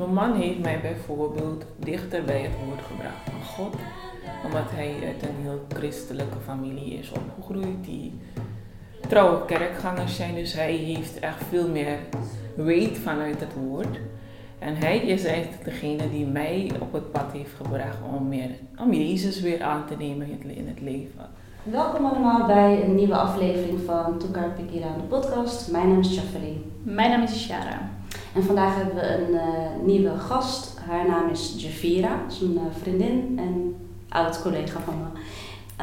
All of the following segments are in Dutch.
Mijn man heeft mij bijvoorbeeld dichter bij het woord gebracht van God. Omdat hij uit een heel christelijke familie is opgegroeid. Die trouwe kerkgangers zijn. Dus hij heeft echt veel meer weet vanuit het woord. En hij is eigenlijk degene die mij op het pad heeft gebracht om, meer, om Jezus weer aan te nemen in het, leven. Welkom allemaal bij een nieuwe aflevering van Toekar Pikira, de podcast. Mijn naam is Jafari. Mijn naam is Ishara. En vandaag hebben we een uh, nieuwe gast. Haar naam is Javira. Is een uh, vriendin en oud collega van me.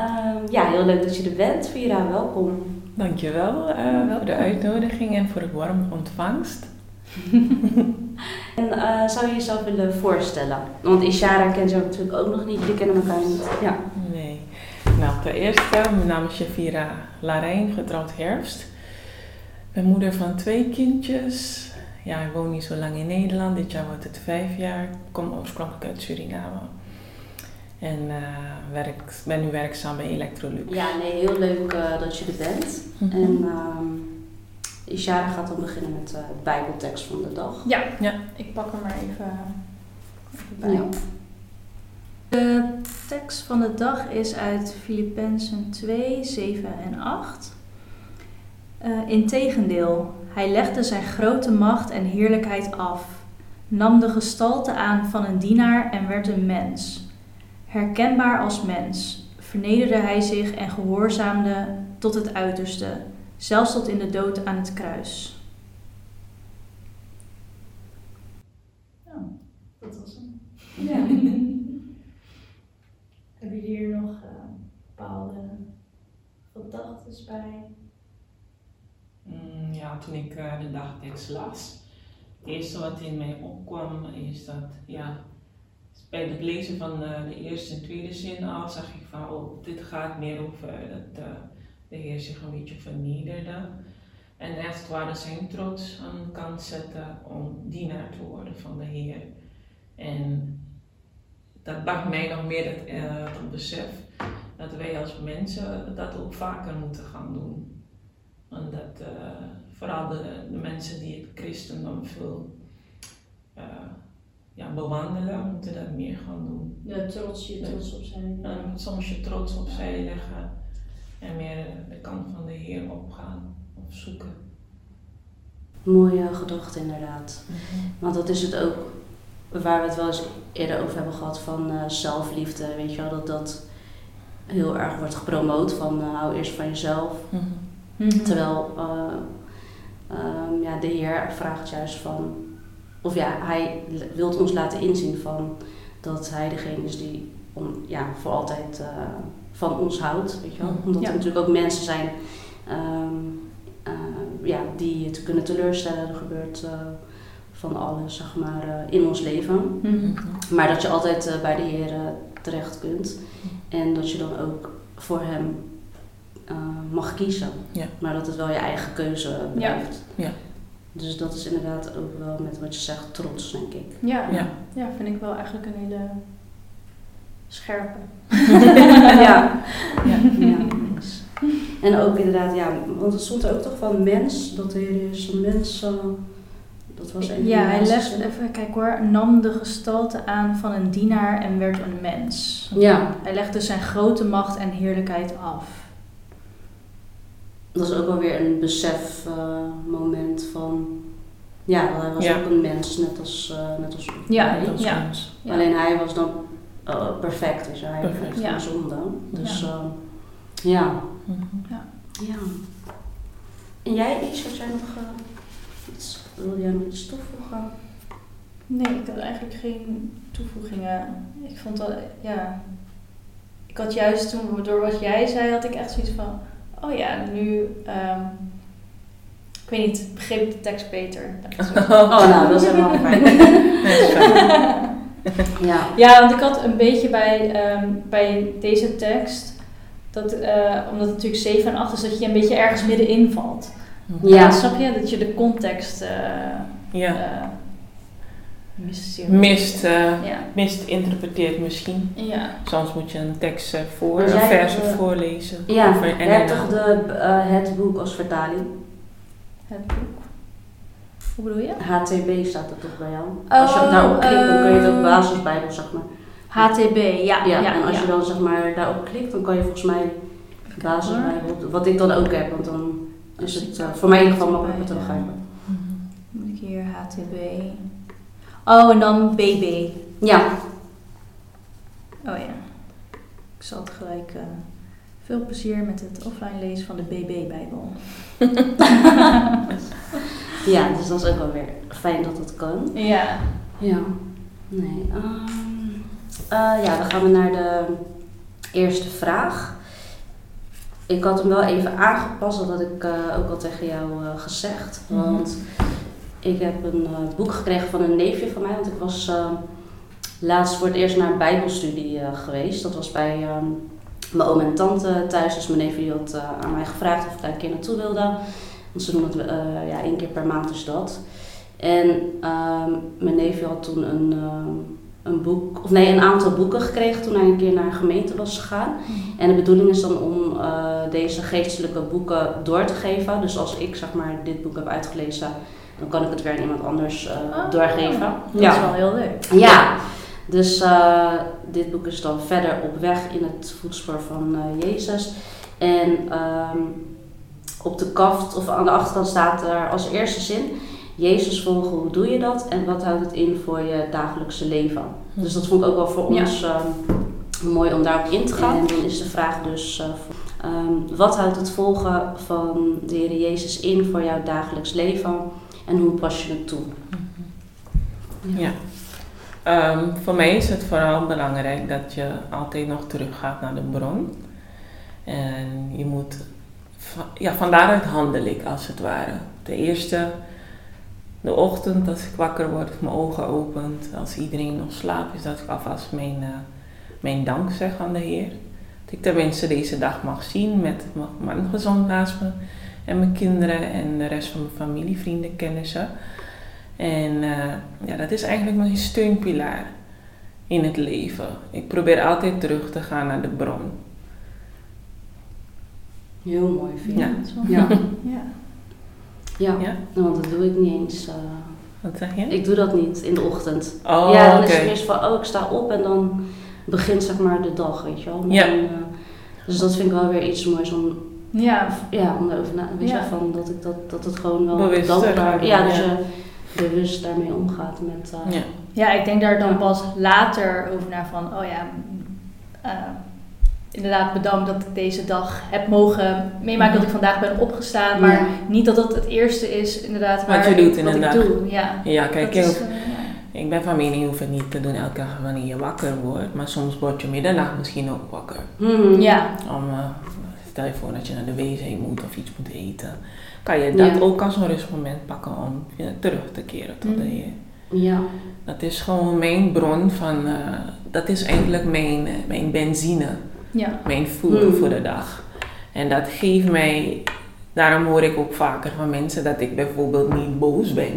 Uh, ja, heel leuk dat je er bent. Vira, welkom. Dankjewel uh, voor de uitnodiging en voor de warme ontvangst. en zou je jezelf willen voorstellen? Want Ishara kent jou natuurlijk ook nog niet, jullie kennen elkaar niet. Ja. Nee. Nou, ten eerste, mijn naam is Shavira Larijn, getrouwd herfst. Ik ben moeder van twee kindjes. Ja, ik woon niet zo lang in Nederland. Dit jaar wordt het vijf jaar. Ik kom oorspronkelijk uit Suriname. En uh, werk, ben nu werkzaam bij Electrolux. Ja, nee, heel leuk uh, dat je er bent. Mm -hmm. En um, Ishara gaat dan beginnen met de uh, Bijbeltekst van de dag. Ja, ja, ik pak hem maar even, even bij. Ja. De tekst van de dag is uit Filippenzen 2, 7 en 8. Uh, Integendeel, hij legde zijn grote macht en heerlijkheid af, nam de gestalte aan van een dienaar en werd een mens. Herkenbaar als mens, vernederde hij zich en gehoorzaamde tot het uiterste, zelfs tot in de dood aan het kruis. Oh, dat was hem. Ja. Hebben jullie hier nog uh, bepaalde gedachten bij? Ja, toen ik uh, de dagtekst las, het eerste wat in mij opkwam is dat, ja, bij het lezen van de, de eerste en tweede zin al zag ik van, oh, dit gaat meer over dat uh, de Heer zich een beetje vernederde. En echt ware zijn trots aan de kant zetten om dienaar te worden van de Heer. En dat bracht mij nog meer het, het besef dat wij als mensen dat ook vaker moeten gaan doen. En dat uh, vooral de, de, mensen die het christendom veel uh, ja, bewandelen, moeten dat meer gaan doen. Ja, trots, je trots opzij. Ja, soms je trots opzij leggen en meer de kant van de Heer opgaan of zoeken. Mooie gedachte inderdaad. Mm -hmm. Want dat is het ook waar we het wel eens eerder over hebben gehad van uh, zelfliefde, weet je wel, dat dat heel erg wordt gepromoot van uh, hou eerst van jezelf. Mm -hmm. Terwijl uh, um, ja, de Heer vraagt juist van, of ja, hij wil ons laten inzien van dat hij degene is die om, ja, voor altijd van ons houdt, weet je wel. Omdat ja. er natuurlijk ook mensen zijn um, ja, die het kunnen teleurstellen, er gebeurt van alles, zeg maar, uh, in ons leven. Mm -hmm. Maar dat je altijd uh, bij de Heer uh, terecht kunt. En dat je dan ook voor Hem mag kiezen. Ja. Maar dat het wel je eigen keuze blijft. Ja. ja. Dus dat is inderdaad ook wel met wat je zegt trots, denk ik. Ja, ja. ja vind ik wel eigenlijk een hele scherpe. ja. ja. ja. En ook inderdaad, ja, want het stond er ook toch van mens, dat de Heer is een mens... Dat was een ja, hij legde, even kijk hoor, nam de gestalte aan van een dienaar en werd een mens. Ja. Hij legde zijn grote macht en heerlijkheid af. Dat is ook wel weer een besef uh, moment van, ja, hij was ja. ook een mens, net als, uh, net als ja, als ja. ja. Alleen hij was dan uh, perfect, dus hij perfect. heeft geen zonde. Dus ja. ja. Mm -hmm. ja. ja. En jij, iets wat jij nog iets wil jij nog iets toevoegen? Nee, ik had eigenlijk geen toevoegingen. Ik vond dat, ja. Ik had juist toen, door wat jij zei, had ik echt zoiets van: oh ja, nu. Um, ik weet niet, begreep ik de tekst beter. oh, nou, dat is helemaal fijn. ja. ja, want ik had een beetje bij, um, bij deze tekst, dat, uh, omdat het natuurlijk 7 en 8 is, dat je een beetje ergens middenin valt. Ja. Snap je? Dat je de context uh, ja. uh, mist. Mist, uh, ja. mist interpreteert misschien. Ja. Soms moet je een tekst voor, Dus een vers hebt, voorlezen. Ja, Of je en hebt en toch de, het boek als vertaling? Het boek. Hoe bedoel je? HTB staat er toch bij jou? als je daarop klikt, dan kun je het ook eh, basisbijbel, zeg maar. HTB, ja. Ja, ja, en als ja. je dan zeg maar daarop klikt, dan kan je volgens mij basisbijbel, wat ik dan ook heb, want dan is het eh, voor mij in ieder geval makkelijker te begrijpen. Moet ik hier HTB. Oh, en dan BB. Ja, Oh ja. Ik zal het gelijk. eh, veel plezier met het offline lezen van de BB-bijbel. ja, dus dat is ook wel weer fijn dat dat kan. Ja. Ja, nee. ehm, eh, ja, dan gaan we naar de eerste vraag. Ik had hem wel even aangepast, dat had ik eh, ook al tegen jou gezegd. Mhm. Want ik heb een eh, boek gekregen van een neefje van mij. Want ik was eh, laatst voor het eerst naar een bijbelstudie eh, geweest. Dat was bij ehm, mijn oom en tante thuis. Dus mijn neefje die had aan mij gevraagd of ik daar een keer naartoe wilde. Want ze doen het ja, één keer per maand is dat. En ehm, mijn neefje had toen een, een boek, of nee, een aantal boeken gekregen toen hij een keer naar een gemeente was gegaan. En de bedoeling is dan om deze geestelijke boeken door te geven. Dus als ik zeg maar dit boek heb uitgelezen, dan kan ik het weer aan iemand anders eh, Oh, doorgeven. Dat is wel heel leuk. Ja, dus eh, dit boek is dan verder op weg in het voetspoor van eh, Jezus. En ehm, op de kaft of aan de achterkant staat er als eerste zin: Jezus volgen, hoe doe je dat? En wat houdt het in voor je dagelijkse leven? Dus dat vond ik ook wel voor Ja. ons ehm, mooi om daarop in te gaan. En dan is de vraag dus: eh, ehm, wat houdt het volgen van de Heer Jezus in voor jouw dagelijks leven? En hoe pas je het toe? Ja. Ehm, voor mij is het vooral belangrijk dat je altijd nog teruggaat naar de bron. En je moet, ja, van daaruit handel ik als het ware. De eerste, de ochtend als ik wakker word, mijn ogen opent, als iedereen nog slaapt, is dat ik alvast mijn, eh, mijn dank zeg aan de Heer. Dat ik tenminste deze dag mag zien met mijn gezond naast me en mijn kinderen en de rest van mijn familie, vrienden, kennissen. En eh, ja, dat is eigenlijk mijn steunpilaar in het leven. Ik probeer altijd terug te gaan naar de bron. Heel mooi, vind ik. Ja. dat Ja. ja. Ja, Ja? want dat doe ik niet eens. eh, Wat zeg je? ik doe dat niet in de ochtend. oh, ja, dan is het eerst van, oh, ik sta op en dan begint zeg maar de dag, weet je wel. Maar Ja. dan, eh, dus dat vind ik wel weer iets moois om, Ja, ja, om erover na je Ja. van dat ik dat, dat het gewoon wel Bewust dankbaar, doen, ja, dus ja. je bewust daarmee omgaat met, eh, Ja. Ja, ik denk daar dan Ja. pas later over na van, oh ja, eh, inderdaad bedankt dat ik deze dag heb mogen meemaken dat ik vandaag ben opgestaan. Maar Ja. niet dat dat het eerste is inderdaad Wat waar je doet ik, in wat een ik dag. doe. Ja, Ja, kijk, dat is, eh, ja. ik ben van mening, je hoeft het niet te doen elke dag wanneer je wakker wordt. Maar soms word je middernacht misschien ook wakker. mhm. ja, Om, eh, stel je voor dat je naar de wc moet of iets moet eten. Kan je dat Ja. ook als een rustmoment pakken om terug te keren tot de Mhm. Heer. ja, Dat is gewoon mijn bron van, eh, dat is eigenlijk mijn, eh, mijn benzine. ja. mijn voer Hmm. voor de dag. En dat geeft mij, daarom hoor ik ook vaker van mensen dat ik bijvoorbeeld niet boos ben.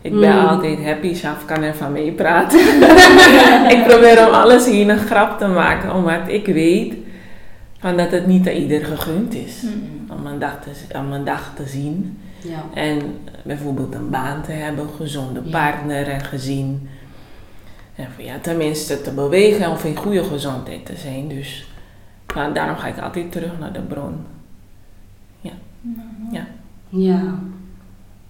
Ik ben Hmm. altijd happy, Shaf kan er van meepraten. ik probeer om alles hier een grap te maken, omdat ik weet van dat het niet aan ieder gegund is. Mm. Om een, dag te, om een dag te zien ja. en bijvoorbeeld een baan te hebben, gezonde Ja. partner en gezin. En voor, ja, tenminste te bewegen of in goede gezondheid te zijn. Dus maar daarom ga ik altijd terug naar de bron Ja,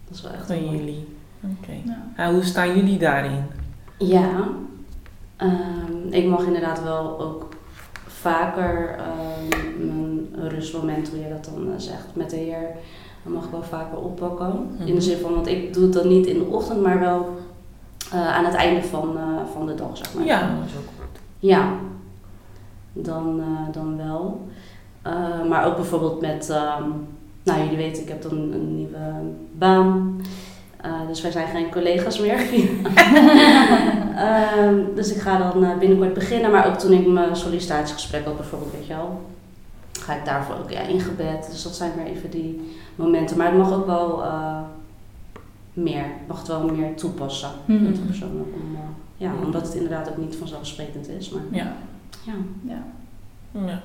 dat is wel echt van jullie. Oké. Ja. En hoe staan jullie daarin? Ja, ehm, ik mag inderdaad wel ook vaker ehm, mijn rustmoment, hoe je dat dan eh, zegt, met de Heer, dan mag ik wel vaker oppakken. In Mhm. de zin van, want ik doe het dan niet in de ochtend, maar wel eh, aan het einde van, eh, van de dag, zeg maar. Ja, dat is ook goed. Ja, dan, dan wel. Maar ook bijvoorbeeld met, ehm, nou jullie weten, ik heb dan een nieuwe baan. Eh, dus wij zijn geen collega's meer. Ehm, dus ik ga dan eh, binnenkort beginnen. Maar ook toen ik mijn sollicitatiegesprek had bijvoorbeeld, weet je wel. Ga ik daarvoor ook ja, in gebed. Dus dat zijn weer even die momenten. Maar het mag ook wel eh, meer. Ik mag het wel meer toepassen. Dat persoonlijk. Om, ja, omdat het inderdaad ook niet vanzelfsprekend is. Maar Ja. ja. Ja. Ja.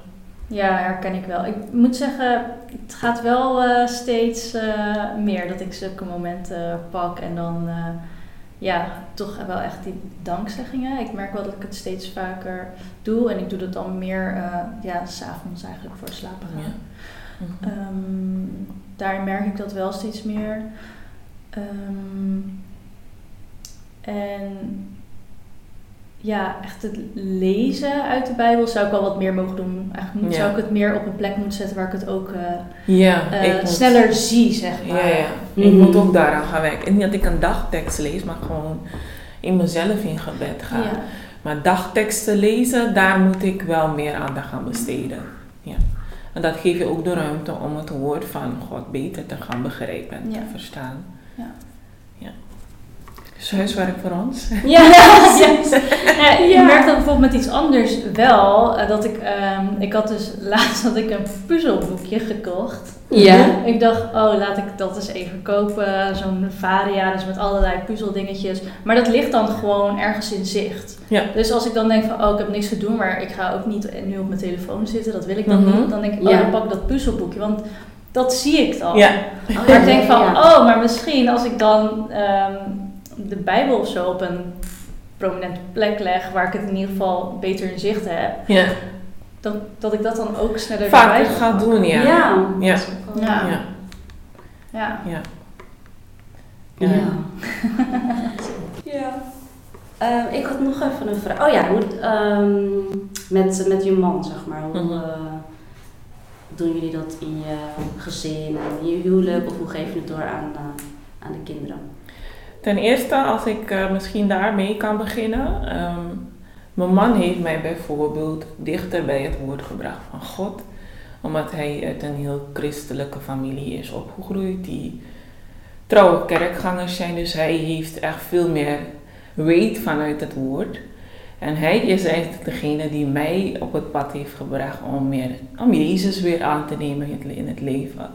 Ja, herken ik wel. Ik moet zeggen, het gaat wel eh, steeds eh, meer dat ik zulke momenten pak en dan eh, ja, toch wel echt die dankzeggingen. Ik merk wel dat ik het steeds vaker doe en ik doe dat dan meer ja, s'avonds eigenlijk voor slapen gaan. Ja. Mhm. Um, daar merk ik dat wel steeds meer. Um, en ja, echt het lezen uit de Bijbel zou ik wel wat meer mogen doen. Eigenlijk zou ik het meer op een plek moeten zetten waar ik het ook uh, ja, uh, sneller moet, zie, zeg maar. Ja, ja. Mm. Ik moet ook daaraan gaan werken. En niet dat ik een dagtekst lees, maar gewoon in mezelf in gebed ga. Ja. Maar dagteksten lezen, daar moet ik wel meer aandacht aan besteden. Ja. En dat geeft je ook de ruimte om het woord van God beter te gaan begrijpen en te verstaan. Ja. Dus huiswerk voor ons. Ja, ja. je merkt dan bijvoorbeeld met iets anders wel. Uh, dat ik, um, ik had dus laatst had ik een puzzelboekje gekocht. Ja. Ik dacht, oh laat ik dat eens even kopen. Zo'n varia, dus met allerlei puzzeldingetjes. Maar dat ligt dan gewoon ergens in zicht. Ja. Dus als ik dan denk van, oh ik heb niks te doen, maar ik ga ook niet nu op mijn telefoon zitten. Dat wil ik dan mm -hmm. niet. Dan denk ik, oh dan pak ik dat puzzelboekje. Want dat zie ik dan. Ja. Maar ik denk van, oh maar misschien als ik dan... Um, de Bijbel of zo op een prominente plek leg, waar ik het in ieder geval beter in zicht heb. Ja. Dat, dat ik dat dan ook sneller Vaker ga doen, ja. Ja. Ja. Ja. Ja. Ja. ja. ja. ja. Uh, ik had nog even een vraag. Oh ja, hoe, um, met, met je man, zeg maar. Hoe -hmm. uh, doen jullie dat in je gezin en in je huwelijk? Of hoe geef je het door aan, uh, aan de kinderen? Ten eerste, als ik uh, misschien daarmee kan beginnen. Um, mijn man heeft mij bijvoorbeeld dichter bij het woord gebracht van God. Omdat hij uit een heel christelijke familie is opgegroeid. Die trouwe kerkgangers zijn. Dus hij heeft echt veel meer weet vanuit het woord. En hij is eigenlijk degene die mij op het pad heeft gebracht om, meer, om Jezus weer aan te nemen in het leven.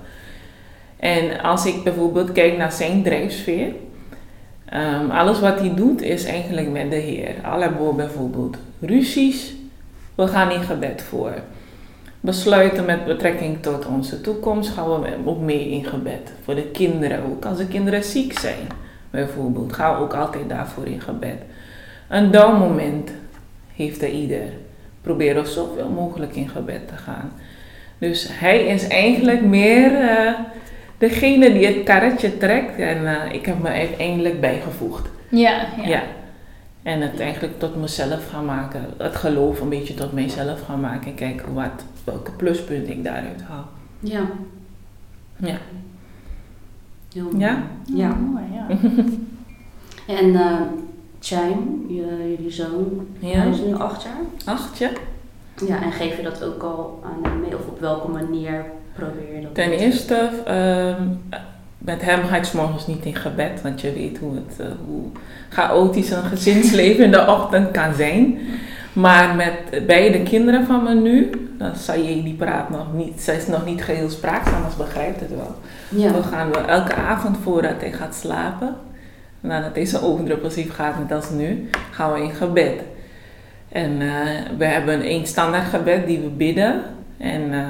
En als ik bijvoorbeeld kijk naar zijn drijfsfeer Um, alles wat hij doet is eigenlijk met de Heer. Alle bijvoorbeeld ruzies, we gaan in gebed voor. Besluiten met betrekking tot onze toekomst gaan we ook mee in gebed. Voor de kinderen ook. Als de kinderen ziek zijn, bijvoorbeeld, gaan we ook altijd daarvoor in gebed. Een moment heeft er ieder. Probeer er zoveel mogelijk in gebed te gaan. Dus hij is eigenlijk meer. Uh, degene die het karretje trekt. En uh, ik heb me uiteindelijk bijgevoegd. Ja, ja. ja. En het eigenlijk tot mezelf gaan maken. Het geloof een beetje tot mijzelf gaan maken. En kijken wat, welke pluspunten ik daaruit haal. Ja. Ja. Heel mooi. Ja? Ja, mooi, ja. en uh, Chime, jullie zoon, Ja. hij is nu acht jaar. Acht, ja. Ja, en geef je dat ook al aan hem mee? Of op welke manier probeer je dat? Ten eerste, ehm, met hem ga ik 's morgens niet in gebed, want je weet hoe, het, uh, hoe chaotisch een gezinsleven in de ochtend kan zijn. Maar met beide kinderen van me nu, dan Saye die praat nog niet, zij is nog niet geheel spraakzaam, maar ze begrijpt het wel. Ja. Dan gaan we elke avond voordat hij gaat slapen, nadat hij zo overdruppelsief gaat net als nu, gaan we in gebed. En uh, we hebben één standaard gebed die we bidden. En uh,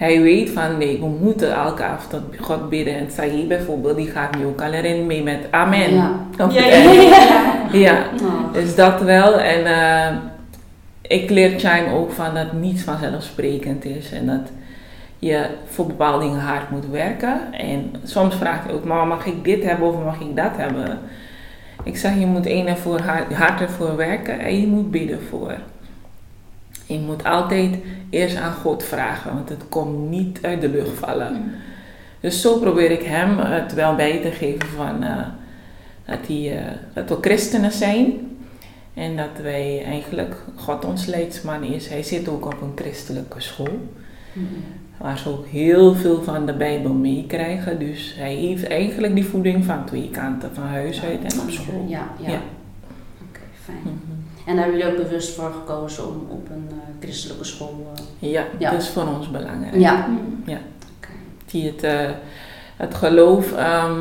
hij weet van nee, we moeten elke avond God bidden. En Sahi bijvoorbeeld, die gaat nu ook al erin mee met amen. Ja. Of Ja, ja, ja. ja. Oh. Dus dat wel. En eh, ik leer Chime ook van dat niets vanzelfsprekend is. En dat je voor bepaalde dingen hard moet werken. En soms vraagt hij ook, mama mag ik dit hebben of mag ik dat hebben? Ik zeg, je moet één ervoor hard, hard ervoor werken en je moet bidden voor. Je moet altijd eerst aan God vragen, want het komt niet uit de lucht vallen. Dus zo probeer ik hem het wel bij te geven van eh, dat, hij, eh, dat we christenen zijn. En dat wij eigenlijk God ons leidsman is. Hij zit ook op een christelijke school. Mhm. Waar ze ook heel veel van de Bijbel meekrijgen. Dus hij heeft eigenlijk die voeding van twee kanten. Van huis uit en op school. Ja, ja. Ja. Oké, fijn. Mhm. En daar hebben jullie ook bewust voor gekozen om op een eh, christelijke school... eh, Ja, Ja. dat is voor ons belangrijk. ja. Mm. Oké. Die het, eh, het geloof, ehm,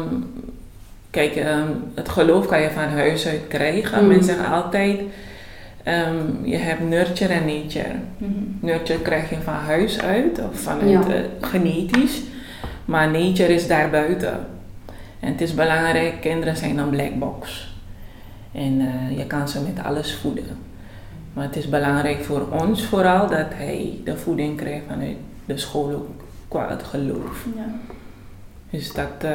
kijk, ehm, het geloof kan je van huis uit krijgen. Mm. Men zegt altijd, Ehm, je hebt nurture en nature. Mhm. Nurture krijg je van huis uit of vanuit Ja. genetisch, maar nature is daarbuiten. En het is belangrijk, kinderen zijn een black box. En eh, je kan ze met alles voeden. Maar het is belangrijk voor ons vooral dat hij de voeding krijgt vanuit de school ook qua het geloof. Ja. Dus dat, eh,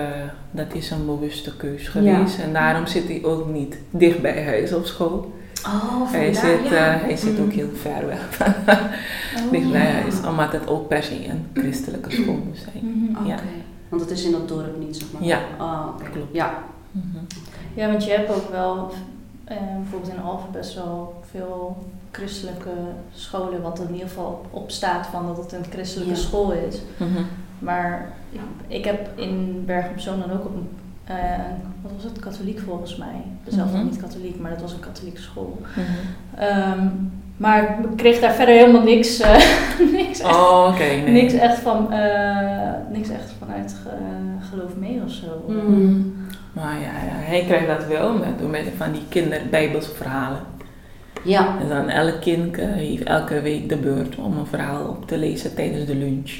dat is een bewuste keus geweest. En daarom zit hij ook niet dicht bij huis op school. Oh, Hij vandaar, zit, ja. eh, hij zit ook Mm. heel ver weg Oh, dicht bij huis. Omdat het ook per se een christelijke school moet zijn. Mhm. Oké. Ja. Want het is in dat dorp niet, zeg maar. Ja. Oh, oké. Klopt. Ja. Mhm. Ja, want je hebt ook wel, eh, bijvoorbeeld in Alphen best wel veel christelijke scholen, wat er in ieder geval op staat van dat het een christelijke Ja. school is. Mhm. Maar ja, ik heb in Bergen op Zoom dan ook op een, eh, wat was het, katholiek volgens mij. Zelf Mhm. niet katholiek, maar dat was een katholieke school. Mhm. Ehm, maar ik kreeg daar verder helemaal niks, eh, niks, echt, Oh, nee. niks echt van, eh, niks echt vanuit ge- geloof mee of zo. Mm. Maar ja, hij krijgt dat wel met, door middel van die kinderbijbelsverhalen. Ja. En dan elk kind eh, heeft elke week de beurt om een verhaal op te lezen tijdens de lunch.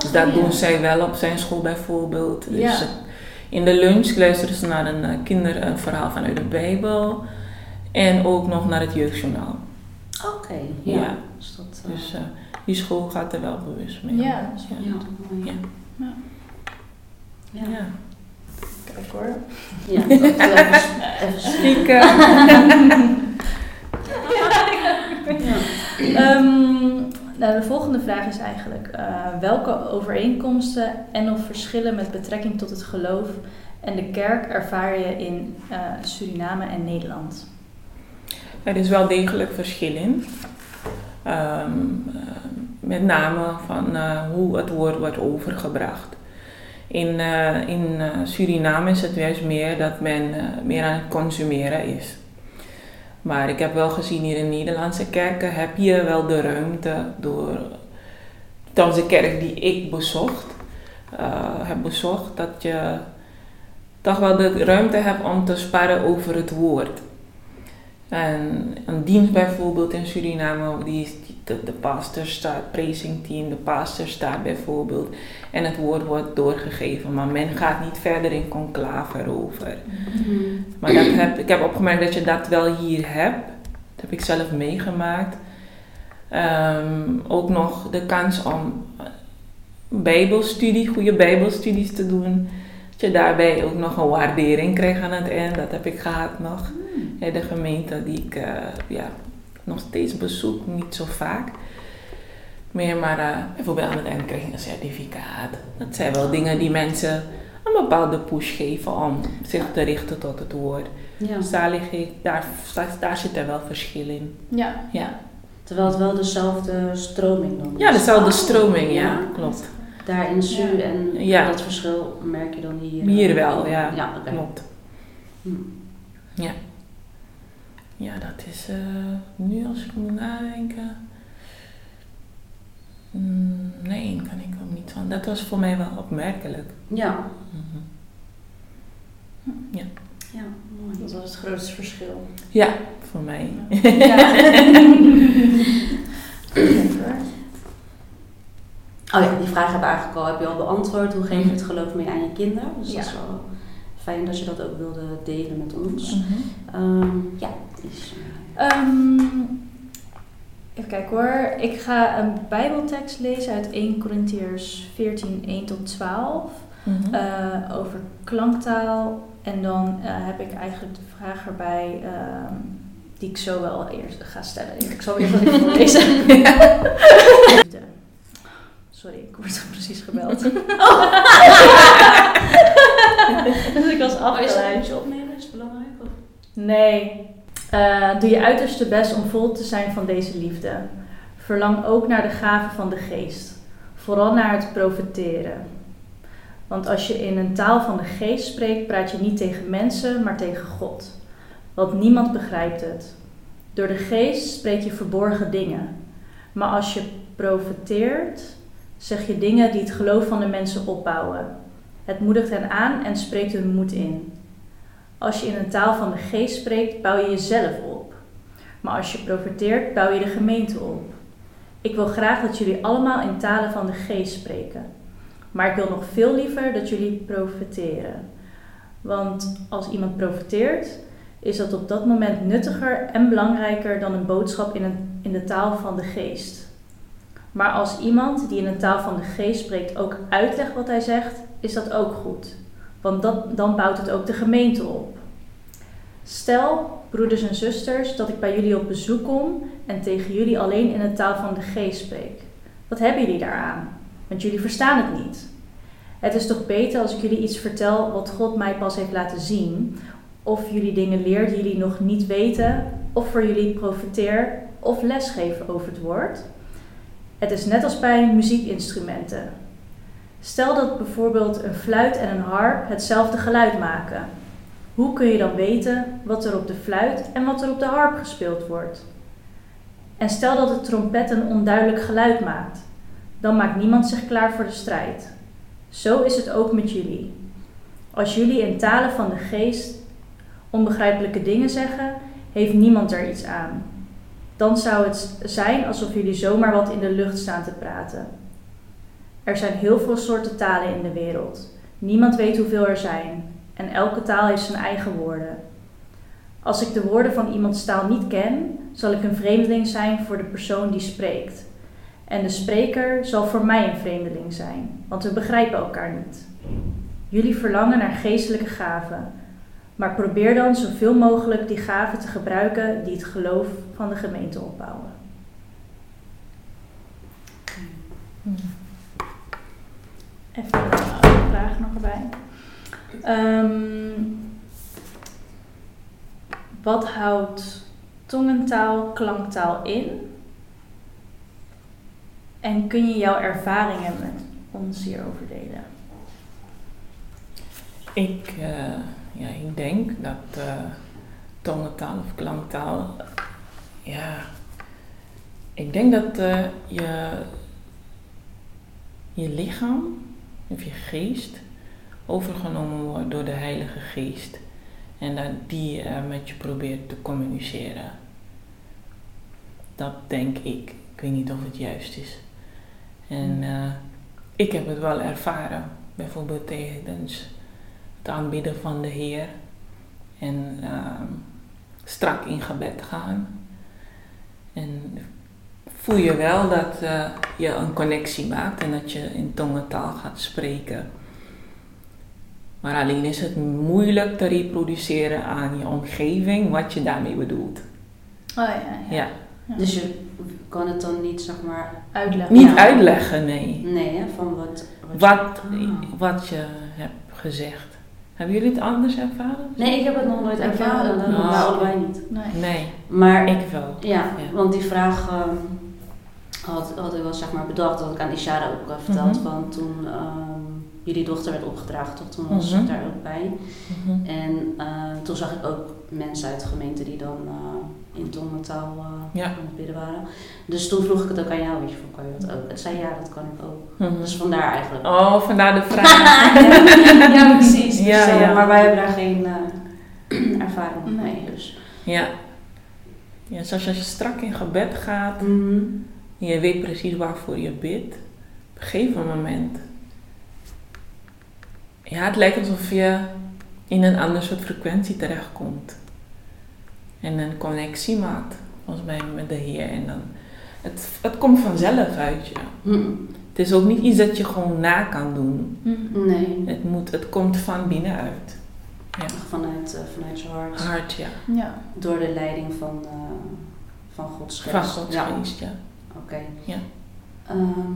Dus dat ja. doen zij wel op zijn school bijvoorbeeld. Dus Ja. eh, in de lunch luisteren ze naar een eh, kinderverhaal vanuit de Bijbel. En ook nog naar het jeugdjournaal. Oké, ja. Ja. Dus dat, Dus die school gaat er wel bewust mee. Ja, dat is wel Ja. ja, Kijk hoor. Ja, dat even, even Stiekem. Ja. Ehm, nou, de volgende vraag is eigenlijk: eh, welke overeenkomsten en of verschillen met betrekking tot het geloof en de kerk ervaar je in eh, Suriname en Nederland? Er is wel degelijk verschil in. Ehm, eh, met name van eh, hoe het woord wordt overgebracht. In, eh, in eh, Suriname is het juist meer dat men eh, meer aan het consumeren is. Maar ik heb wel gezien hier in Nederlandse kerken heb je wel de ruimte door, trouwens de kerk die ik bezocht, heb bezocht, dat je toch wel de ruimte hebt om te sparren over het woord. En een dienst bijvoorbeeld in Suriname, die de, de pastor staat, team, de pastor staat bijvoorbeeld. En het woord wordt doorgegeven, maar men gaat niet verder in conclave erover. Mm. Maar dat heb, ik heb opgemerkt dat je dat wel hier hebt. Dat heb ik zelf meegemaakt. Ehm, ook nog de kans om bijbelstudie, goede bijbelstudies te doen. Dat je daarbij ook nog een waardering krijgt aan het eind. Dat heb ik gehad nog. In de gemeente die ik eh, ja, nog steeds bezoek, niet zo vaak. Meer, maar eh, bijvoorbeeld aan het eind krijg je een certificaat. Dat zijn wel dingen die mensen een bepaalde push geven om zich te richten tot het woord. Ja. Dus daar, lig ik, daar, daar, daar zit er wel verschil in. Ja, Ja, Terwijl het wel dezelfde stroming dan is. ja dezelfde Oh, stroming, ja, klopt. Daar in Su Ja. en Ja. dat verschil merk je dan hier. Hier wel, ja. Ja. Klopt. Hm. Ja. Ja, dat is eh, nu als ik moet nadenken. Mm, nee, kan ik ook niet van. Dat was voor mij wel opmerkelijk. Ja. Mhm. Ja, mooi. dat was het grootste verschil. Ja, voor mij. Ja. Oh ja, die vraag heb, ik eigenlijk al, heb je al beantwoord. Hoe geef je het geloof mee aan je kinderen? Dus dat Ja. is wel fijn dat je dat ook wilde delen met ons. Mhm. Ehm, ja, dus, Ehm, even kijken hoor. Ik ga een Bijbeltekst lezen uit 1 Corinthiërs 14, 1 tot 12. Mhm. eh, over klanktaal. En dan eh, heb ik eigenlijk de vraag erbij ehm, die ik zo wel eerst ga stellen. Ik zal eerst even voorlezen. Liefde. Sorry, ik word precies gebeld. dus ik was Oh, is dat afgeleid. opnemen? Is het belangrijk? Of? Nee. Eh, doe je uiterste best om vol te zijn van deze liefde. Verlang ook naar de gave van de geest. Vooral naar het profeteren. Want als je in een taal van de geest spreekt, praat je niet tegen mensen, maar tegen God. Want niemand begrijpt het. Door de geest spreek je verborgen dingen. Maar als je profeteert, zeg je dingen die het geloof van de mensen opbouwen. Het moedigt hen aan en spreekt hun moed in. Als je in een taal van de geest spreekt, bouw je jezelf op. Maar als je profeteert, bouw je de gemeente op. Ik wil graag dat jullie allemaal in talen van de geest spreken. Maar ik wil nog veel liever dat jullie profeteren. Want als iemand profeteert, is dat op dat moment nuttiger en belangrijker dan een boodschap in, een, in de taal van de geest. Maar als iemand die in een taal van de geest spreekt ook uitlegt wat hij zegt, is dat ook goed. Want dat, dan bouwt het ook de gemeente op. Stel, broeders en zusters, dat ik bij jullie op bezoek kom en tegen jullie alleen in de taal van de geest spreek. Wat hebben jullie daaraan? Want jullie verstaan het niet. Het is toch beter als ik jullie iets vertel wat God mij pas heeft laten zien, of jullie dingen leer die jullie nog niet weten, of voor jullie profiteer of lesgeven over het woord. Het is net als bij muziekinstrumenten. Stel dat bijvoorbeeld een fluit en een harp hetzelfde geluid maken. Hoe kun je dan weten wat er op de fluit en wat er op de harp gespeeld wordt? En stel dat de trompet een onduidelijk geluid maakt, dan maakt niemand zich klaar voor de strijd. Zo is het ook met jullie. Als jullie in talen van de geest onbegrijpelijke dingen zeggen, heeft niemand er iets aan. Dan zou het zijn alsof jullie zomaar wat in de lucht staan te praten. Er zijn heel veel soorten talen in de wereld. Niemand weet hoeveel er zijn. En elke taal heeft zijn eigen woorden. Als ik de woorden van iemands taal niet ken, zal ik een vreemdeling zijn voor de persoon die spreekt. En de spreker zal voor mij een vreemdeling zijn, want we begrijpen elkaar niet. Jullie verlangen naar geestelijke gaven, maar probeer dan zoveel mogelijk die gaven te gebruiken die het geloof van de gemeente opbouwen. Even een vraag nog erbij. Um, wat houdt tongentaal, klanktaal in? En kun je jouw ervaringen met ons hierover delen? Ik, uh, ja, ik denk dat uh, tongentaal of klanktaal, ja, ik denk dat je, je lichaam of je geest overgenomen wordt door de Heilige Geest en dat die met je probeert te communiceren. Dat denk ik. Ik weet niet of het juist is. En uh, ik heb het wel ervaren, bijvoorbeeld tijdens het aanbidden van de Heer en uh, strak in gebed gaan. En voel je wel dat uh, je een connectie maakt en dat je in tongentaal gaat spreken. Maar alleen is het moeilijk te reproduceren aan je omgeving wat je daarmee bedoelt. Oh ja, ja. ja. Dus je kan het dan niet, zeg maar... Uitleggen. Niet Ja. uitleggen, nee. Nee, hè, van wat... Wat, Ah. wat je hebt gezegd. Hebben jullie het anders ervaren? Nee, ik heb het nog nooit ervaren. Dat Oh. wij allebei niet. Nee. Nee, Maar ik wel. Ja, Ja. want die vraag ehm, had, had ik wel zeg maar bedacht, dat ik aan Ishara ook eh, verteld, Mhm. van toen ehm, jullie dochter werd opgedragen, toch? Toen was Mhm. ik daar ook bij. Mhm. En eh, toen zag ik ook mensen uit de gemeente die dan eh, in tongentaal Ja. aan het bidden waren. Dus toen vroeg ik het ook aan jou, weet je, van, kan je dat ook? Het zei ja, dat kan ik ook. Mhm. Dus vandaar eigenlijk. Oh, vandaar de vraag. ja, precies. Dus, Ja, ja. Maar wij hebben daar geen ervaring mee. Dus. ja. Ja, zoals als je strak in gebed gaat Mhm. Je weet precies waarvoor je bidt, op een gegeven moment. Ja, het lijkt alsof je in een ander soort frequentie terechtkomt. En een connectie maakt, volgens mij, met de Heer. En dan, het, het komt vanzelf uit je. Mhm. Het is ook niet iets dat je gewoon na kan doen. Hm. Nee, Het, moet, het komt van binnenuit. Ja. vanuit, eh, vanuit je hart. Hard, ja. Ja. Door de leiding van, eh, van Gods geest. Van Gods ja. geest, ja. Oké. Ja. Ehm,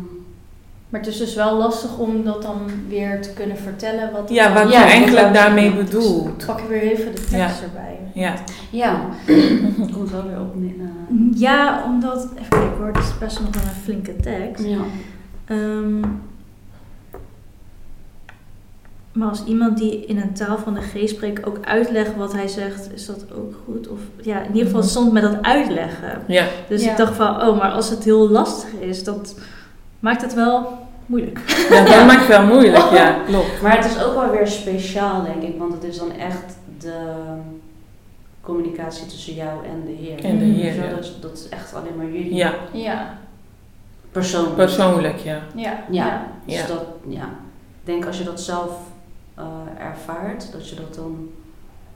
Maar het is dus wel lastig om dat dan weer te kunnen vertellen. Wat Ja, wat Ja, je eigenlijk wat- daarmee bedoelt. Pak ik weer even de tekst Ja. erbij. Ja. ja, komt wel weer op. eh, Ja, omdat... Even kijken hoor, het is best nog wel een flinke tekst. ja. Ehm, maar als iemand die in een taal van de geest spreekt ook uitlegt wat hij zegt, is dat ook goed? Of ja, in ieder geval het stond met dat uitleggen. Ja. Dus Ja. ik dacht van, oh, maar als het heel lastig is, dat maakt het wel moeilijk. ja, dat maakt het wel moeilijk, ja. Klopt. Maar het is ook wel weer speciaal, denk ik. Want het is dan echt de, communicatie tussen jou en de Heer. En de Mm. Heer, ja. dat, is- dat is echt alleen maar jullie. Ja, Ja, Persoonlijk. persoonlijk, ja. ja, Ja. Dus Ja. dat, ja. Ik denk als je dat zelf eh, ervaart, dat je dat dan...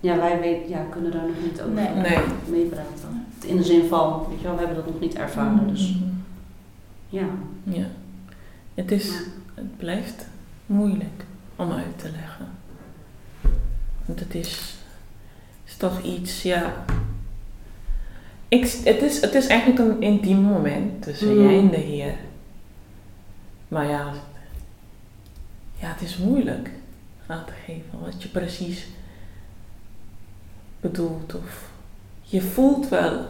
Ja, wij weet, ja, kunnen daar nog niet over Nee. Nee. meepraten. In de zin van, weet je wel, we hebben dat nog niet ervaren. Dus Mhm. ja. Ja. Het, is, Ja. het blijft moeilijk om uit te leggen. Want het is, is toch iets, ja. Ik, het, is, het is eigenlijk een intiem moment tussen Mm. jij en de Heer. Maar ja, ja, het is moeilijk aan te geven wat je precies bedoelt. Of je voelt wel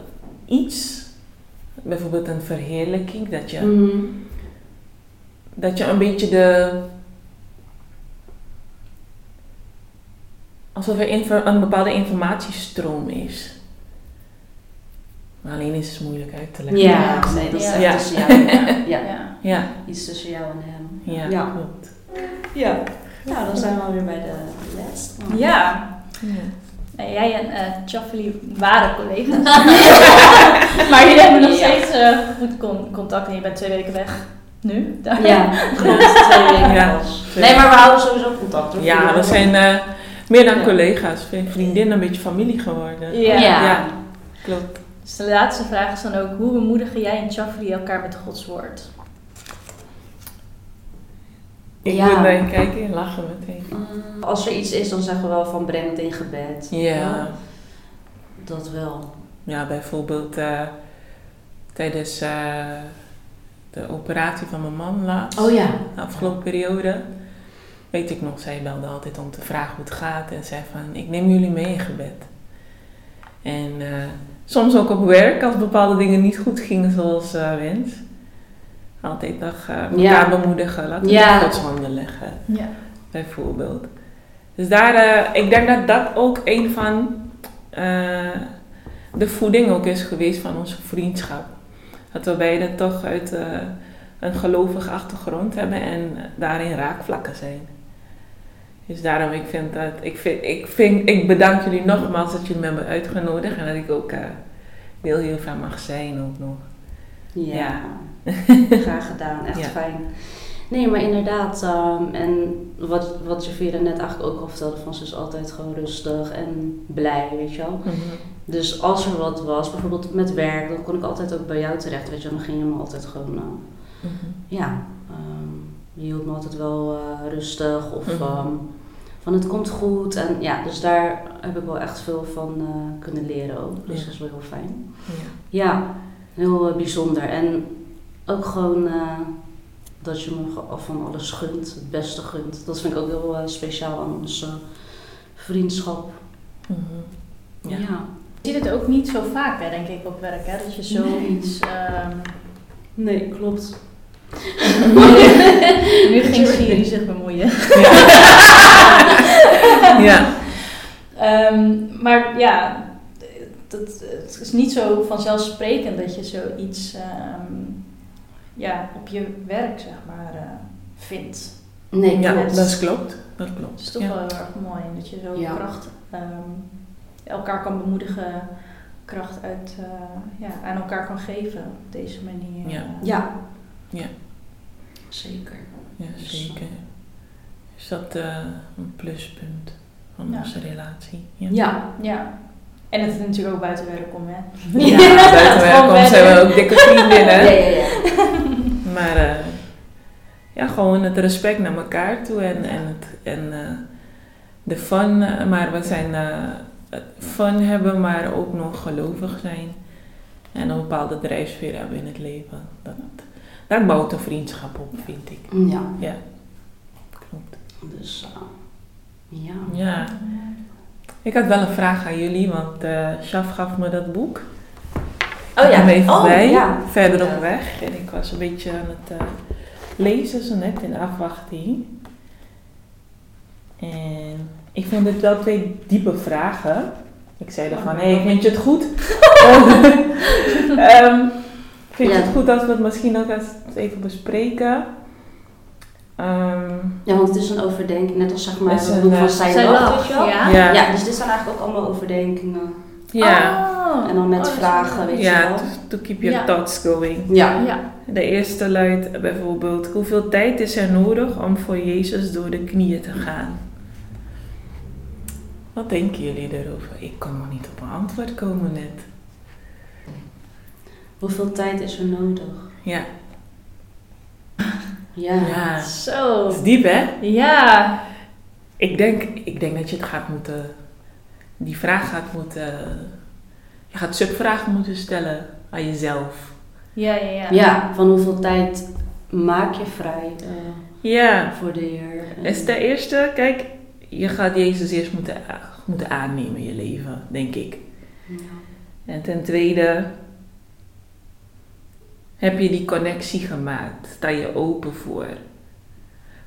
iets, bijvoorbeeld een verheerlijking, dat je Mhm. dat je een beetje de. alsof er een bepaalde informatiestroom is. Maar alleen is het moeilijk uit te leggen. Ja, nee, dat is Ja. echt Ja. tussen jou en hem. Ja. ja. Ja, Iets tussen jou en hem. ja, Ja. klopt. Ja. Nou, dan zijn we alweer bij de les. Ja. Ja. Nou, jij en eh Chaffely waren collega's. maar jullie hebben nog steeds eh, goed con- contact en je bent twee weken weg. Nu? Ja, klopt. Twee weken Ja. Nee, maar we houden sowieso contact. hoor. Ja, we zijn eh, meer dan Ja. collega's, vriendinnen, een beetje familie geworden. Ja. Ja. Ja. Klopt. Dus de laatste vraag is dan ook, hoe bemoedigen jij en Chaffely elkaar met Gods woord? Ik Ja. moet naar je kijken en lachen meteen. Mm, Als er iets is, dan zeggen we wel van breng het in gebed. Ja, Dat wel. ja bijvoorbeeld eh, tijdens eh, de operatie van mijn man laatst. Oh ja. de afgelopen periode. Weet ik nog, zij belde altijd om te vragen hoe het gaat. En zei van, ik neem jullie mee in gebed. En eh, soms ook op werk, als bepaalde dingen niet goed gingen zoals wens. Altijd nog eh elkaar Ja. bemoedigen, laten we Ja. Gods handen leggen, Ja. bijvoorbeeld. Dus daar, eh, ik denk dat dat ook een van eh, de voeding ook is geweest van onze vriendschap. Dat we beiden toch uit eh, een gelovige achtergrond hebben en daarin raakvlakken zijn. Dus daarom, ik vind dat, ik, vind, ik, vind, ik bedank jullie nogmaals dat jullie me hebben uitgenodigd en dat ik ook eh deel hiervan mag zijn ook nog. Ja. Graag gedaan. Echt Ja. fijn. Nee, maar inderdaad. ehm, en wat, wat je Vera net eigenlijk ook al vertelde, van ze is altijd gewoon rustig en blij, weet je wel. Mhm. Dus als er wat was, bijvoorbeeld met werk, dan kon ik altijd ook bij jou terecht, weet je wel. Dan ging je me altijd gewoon, eh, Mhm. ja, ehm, je hield me altijd wel eh, rustig of Mhm. ehm, van het komt goed. En ja, dus daar heb ik wel echt veel van eh, kunnen leren ook. Dus Ja. dat is wel heel fijn. Ja. Ja, heel bijzonder. En ook gewoon eh, dat je me van alles gunt, het beste gunt. Dat vind ik ook heel eh, speciaal aan onze vriendschap. Mhm. Ja. Ja. Je ziet het ook niet zo vaak, hè, denk ik, op werk. Hè? Dat je zoiets... ehm, Nee, klopt. nu ging Siri zich bemoeien. ja. Ehm, maar ja, dat, het is niet zo vanzelfsprekend dat je zoiets ehm, ja, op je werk zeg maar, eh, vindt. Nee, Ja, klopt. dat klopt. Dat Het klopt. is toch Ja. wel heel erg mooi dat je zo Ja. kracht ehm, elkaar kan bemoedigen, kracht uit, eh, ja, aan elkaar kan geven op deze manier. Ja. Ja. Ja. Zeker. Ja, zeker. Is dat eh, een pluspunt van Ja. onze relatie? Ja. Ja. ja. En het is natuurlijk ook buiten werk om, hè? Ja, buiten werk om zijn we ook dikke vriendinnen. Ja, ja, ja. Maar eh, ja, gewoon het respect naar elkaar toe en, en, het, en eh, de fun. eh, Maar we zijn fun hebben, maar ook nog gelovig zijn. En een bepaalde drijfsfeer hebben in het leven. Dat, daar bouwt een vriendschap op, vind ik. Ja. Ja, klopt. Dus, ja. Ja. Ik had wel een vraag aan jullie, want Shaf gaf me dat boek. Oh ja. even oh, bij, ja. verder Ja. op weg. En ik was een beetje aan het eh, lezen, zo net in afwachting. En ik vond dit wel twee diepe vragen. Ik zei ervan, hé, hey, vind je het goed? Ehm, vind je Ja. het goed als we het misschien ook eens even bespreken? Ehm, Ja, want het is een overdenking, net als zeg maar Het is het een, boek van Zij Zij Lach, lacht, weet je wel? ja. ja. Ja, dus dit zijn eigenlijk ook allemaal overdenkingen Ja, Oh. En dan met Oh, vragen, weet je ja wel. to, to keep your Ja. thoughts going. Ja. Ja. De eerste luidt bijvoorbeeld: hoeveel tijd is er nodig om voor Jezus door de knieën te gaan? Wat denken jullie erover? Ik kan nog niet op een antwoord komen net. Hoeveel tijd is er nodig? Ja, Ja. ja. Zo. Dat is diep hè? Ja. Ik denk, ik denk dat je het gaat moeten, die vraag gaat moeten, je gaat subvragen moeten stellen aan jezelf. Ja, ja, ja. Ja, van hoeveel tijd maak je vrij eh, Ja, voor de Heer? En- is de eerste, kijk, je gaat Jezus eerst moeten, moeten aannemen in je leven, denk ik. Ja. En ten tweede, heb je die connectie gemaakt? Sta je open voor?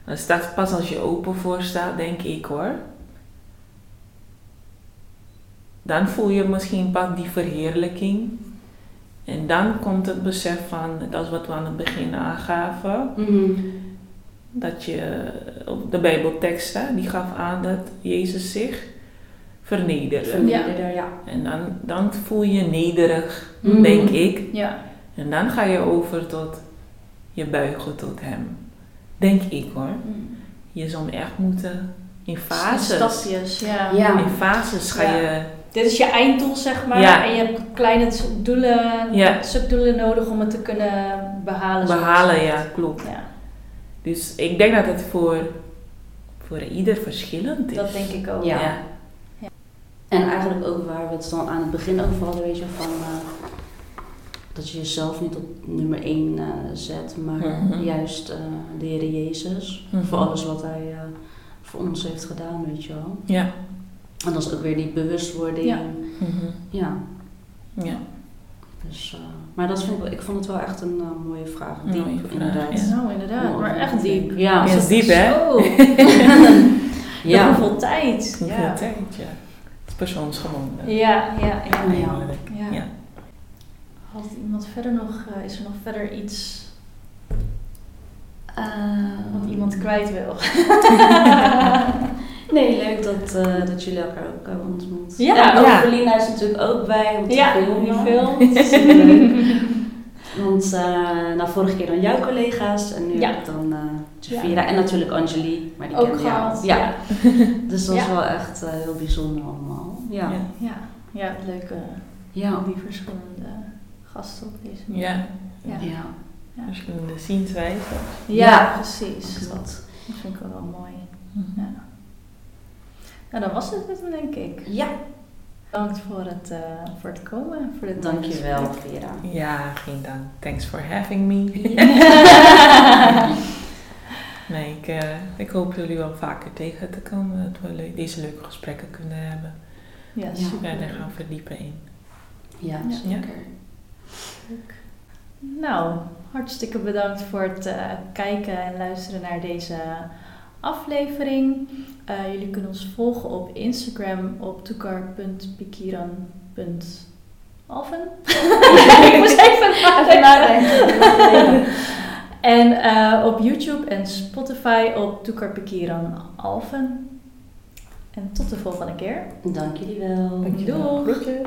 Dan staat pas als je open voor staat, denk ik hoor. Dan voel je misschien pas die verheerlijking. En dan komt het besef van, dat is wat we aan het begin aangaven, Mhm. dat je, op de Bijbeltekst, hè, die gaf aan dat Jezus zich vernederde. Vernederen, ja. En dan, dan voel je je nederig, Mhm. denk ik. Ja. En dan ga je over tot je buigen tot hem. Denk ik hoor. Je zal hem echt moeten in fases. Stapjes, ja. Ja. In fases ga Ja. je. Dit is je einddoel, zeg maar. Ja. En je hebt kleine doelen, Ja. subdoelen nodig om het te kunnen behalen. behalen. Ja, klopt. Ja, Dus ik denk dat het voor, voor ieder verschillend is. dat denk ik ook. Ja. En eigenlijk ook waar we het dan aan het begin over hadden, weet je, van eh, dat je jezelf niet op nummer 1 zet, maar Mhm. juist eh, de Heer Jezus. Mhm. Voor alles wat Hij eh, voor ons heeft gedaan, weet je wel. Ja. En dat is ook weer die bewustwording. Ja. Mhm. Ja, ja. dus, eh, maar dat vind ik, ik vond het wel echt een eh, mooie vraag. Diep, mooie vraag, inderdaad. ja. Nou, inderdaad. Maar echt diep. Ja, Ja, is diep hè? Ja. Hoeveel tijd. Hoeveel Ja. tijd, ja. Het is persoonsgebonden. Ja, ja, ja. Ja. Ja. Ja. Had iemand verder nog, eh, is er nog verder iets Eh, wat iemand kwijt wil? Nee, leuk dat, eh, dat jullie elkaar ook hebben ontmoet. Ja. ook. Verlina is natuurlijk ook bij om te Ja, filmen. die filmt. Superleuk. Want uh, nou, vorige keer dan jouw collega's en nu Ja. heb ik dan uh, Javira en natuurlijk Anjali. Maar die Ook kende jou. gehad. Ja. Ja. Dus dat is Ja. wel echt uh, heel bijzonder allemaal. Ja. Ja. Ja, ja leuke, Ja. al die verschillende gasten op deze manier. Ja. Ja. Ja. Ja. Verschillende zienswijzen. Ja, Ja. precies. Dat, vind ik wel, wel mooi. Ja. Nou, dan was het het, denk ik. Ja. Bedankt voor het, uh, voor het komen. Voor dit Dankjewel. Vera. Ja, geen dank. Thanks for having me. nee, ik, uh, ik hoop jullie wel vaker tegen te komen. Dat we le deze leuke gesprekken kunnen hebben. Ja, Ja. super. Verder gaan verdiepen in. Ja, Ja. zeker. Leuk. Nou, hartstikke bedankt voor het uh, kijken en luisteren naar deze aflevering. Uh, jullie kunnen ons volgen op Instagram op toekar.pikiran.alven. Ik moest even nadenken. en uh, op YouTube en Spotify op Toekar Pikiran Alven. En tot de volgende keer. Dank jullie wel. Groetjes.